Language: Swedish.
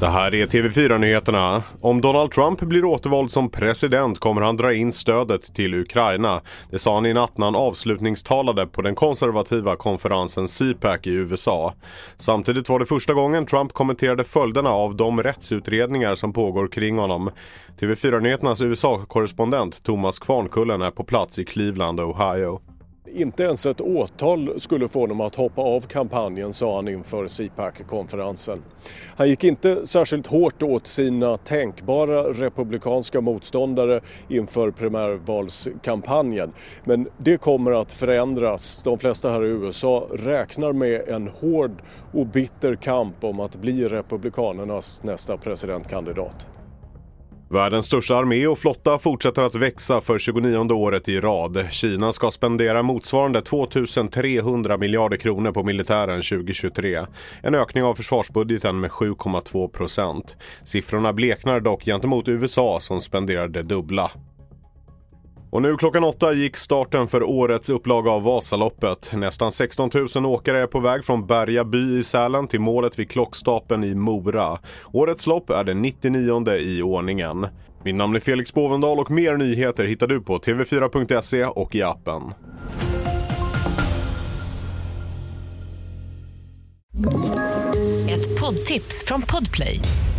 Det här är TV4-nyheterna. Om Donald Trump blir återvald som president kommer han dra in stödet till Ukraina. Det sa han i natt när han avslutningstalade på den konservativa konferensen CPAC i USA. Samtidigt var det första gången Trump kommenterade följderna av de rättsutredningar som pågår kring honom. TV4-nyheternas USA-korrespondent Thomas Kvarnkullen är på plats i Cleveland, Ohio. Inte ens ett åtal skulle få honom att hoppa av kampanjen, sa han inför CPAC-konferensen. Han gick inte särskilt hårt åt sina tänkbara republikanska motståndare inför primärvalskampanjen. Men det kommer att förändras. De flesta här i USA räknar med en hård och bitter kamp om att bli republikanernas nästa presidentkandidat. Världens största armé och flotta fortsätter att växa för 29 året i rad. Kina ska spendera motsvarande 2300 miljarder kronor på militären 2023. En ökning av försvarsbudgeten med 7,2 procent. Siffrorna bleknar dock gentemot USA som spenderar det dubbla. Och nu klockan åtta gick starten för årets upplaga av Vasaloppet. Nästan 16 000 åkare är på väg från Berga by i Sälen till målet vid Klockstapeln i Mora. Årets lopp är det 99 i ordningen. Mitt namn är Felix Bovendal och mer nyheter hittar du på tv4.se och i appen. Ett poddtips från Podplay.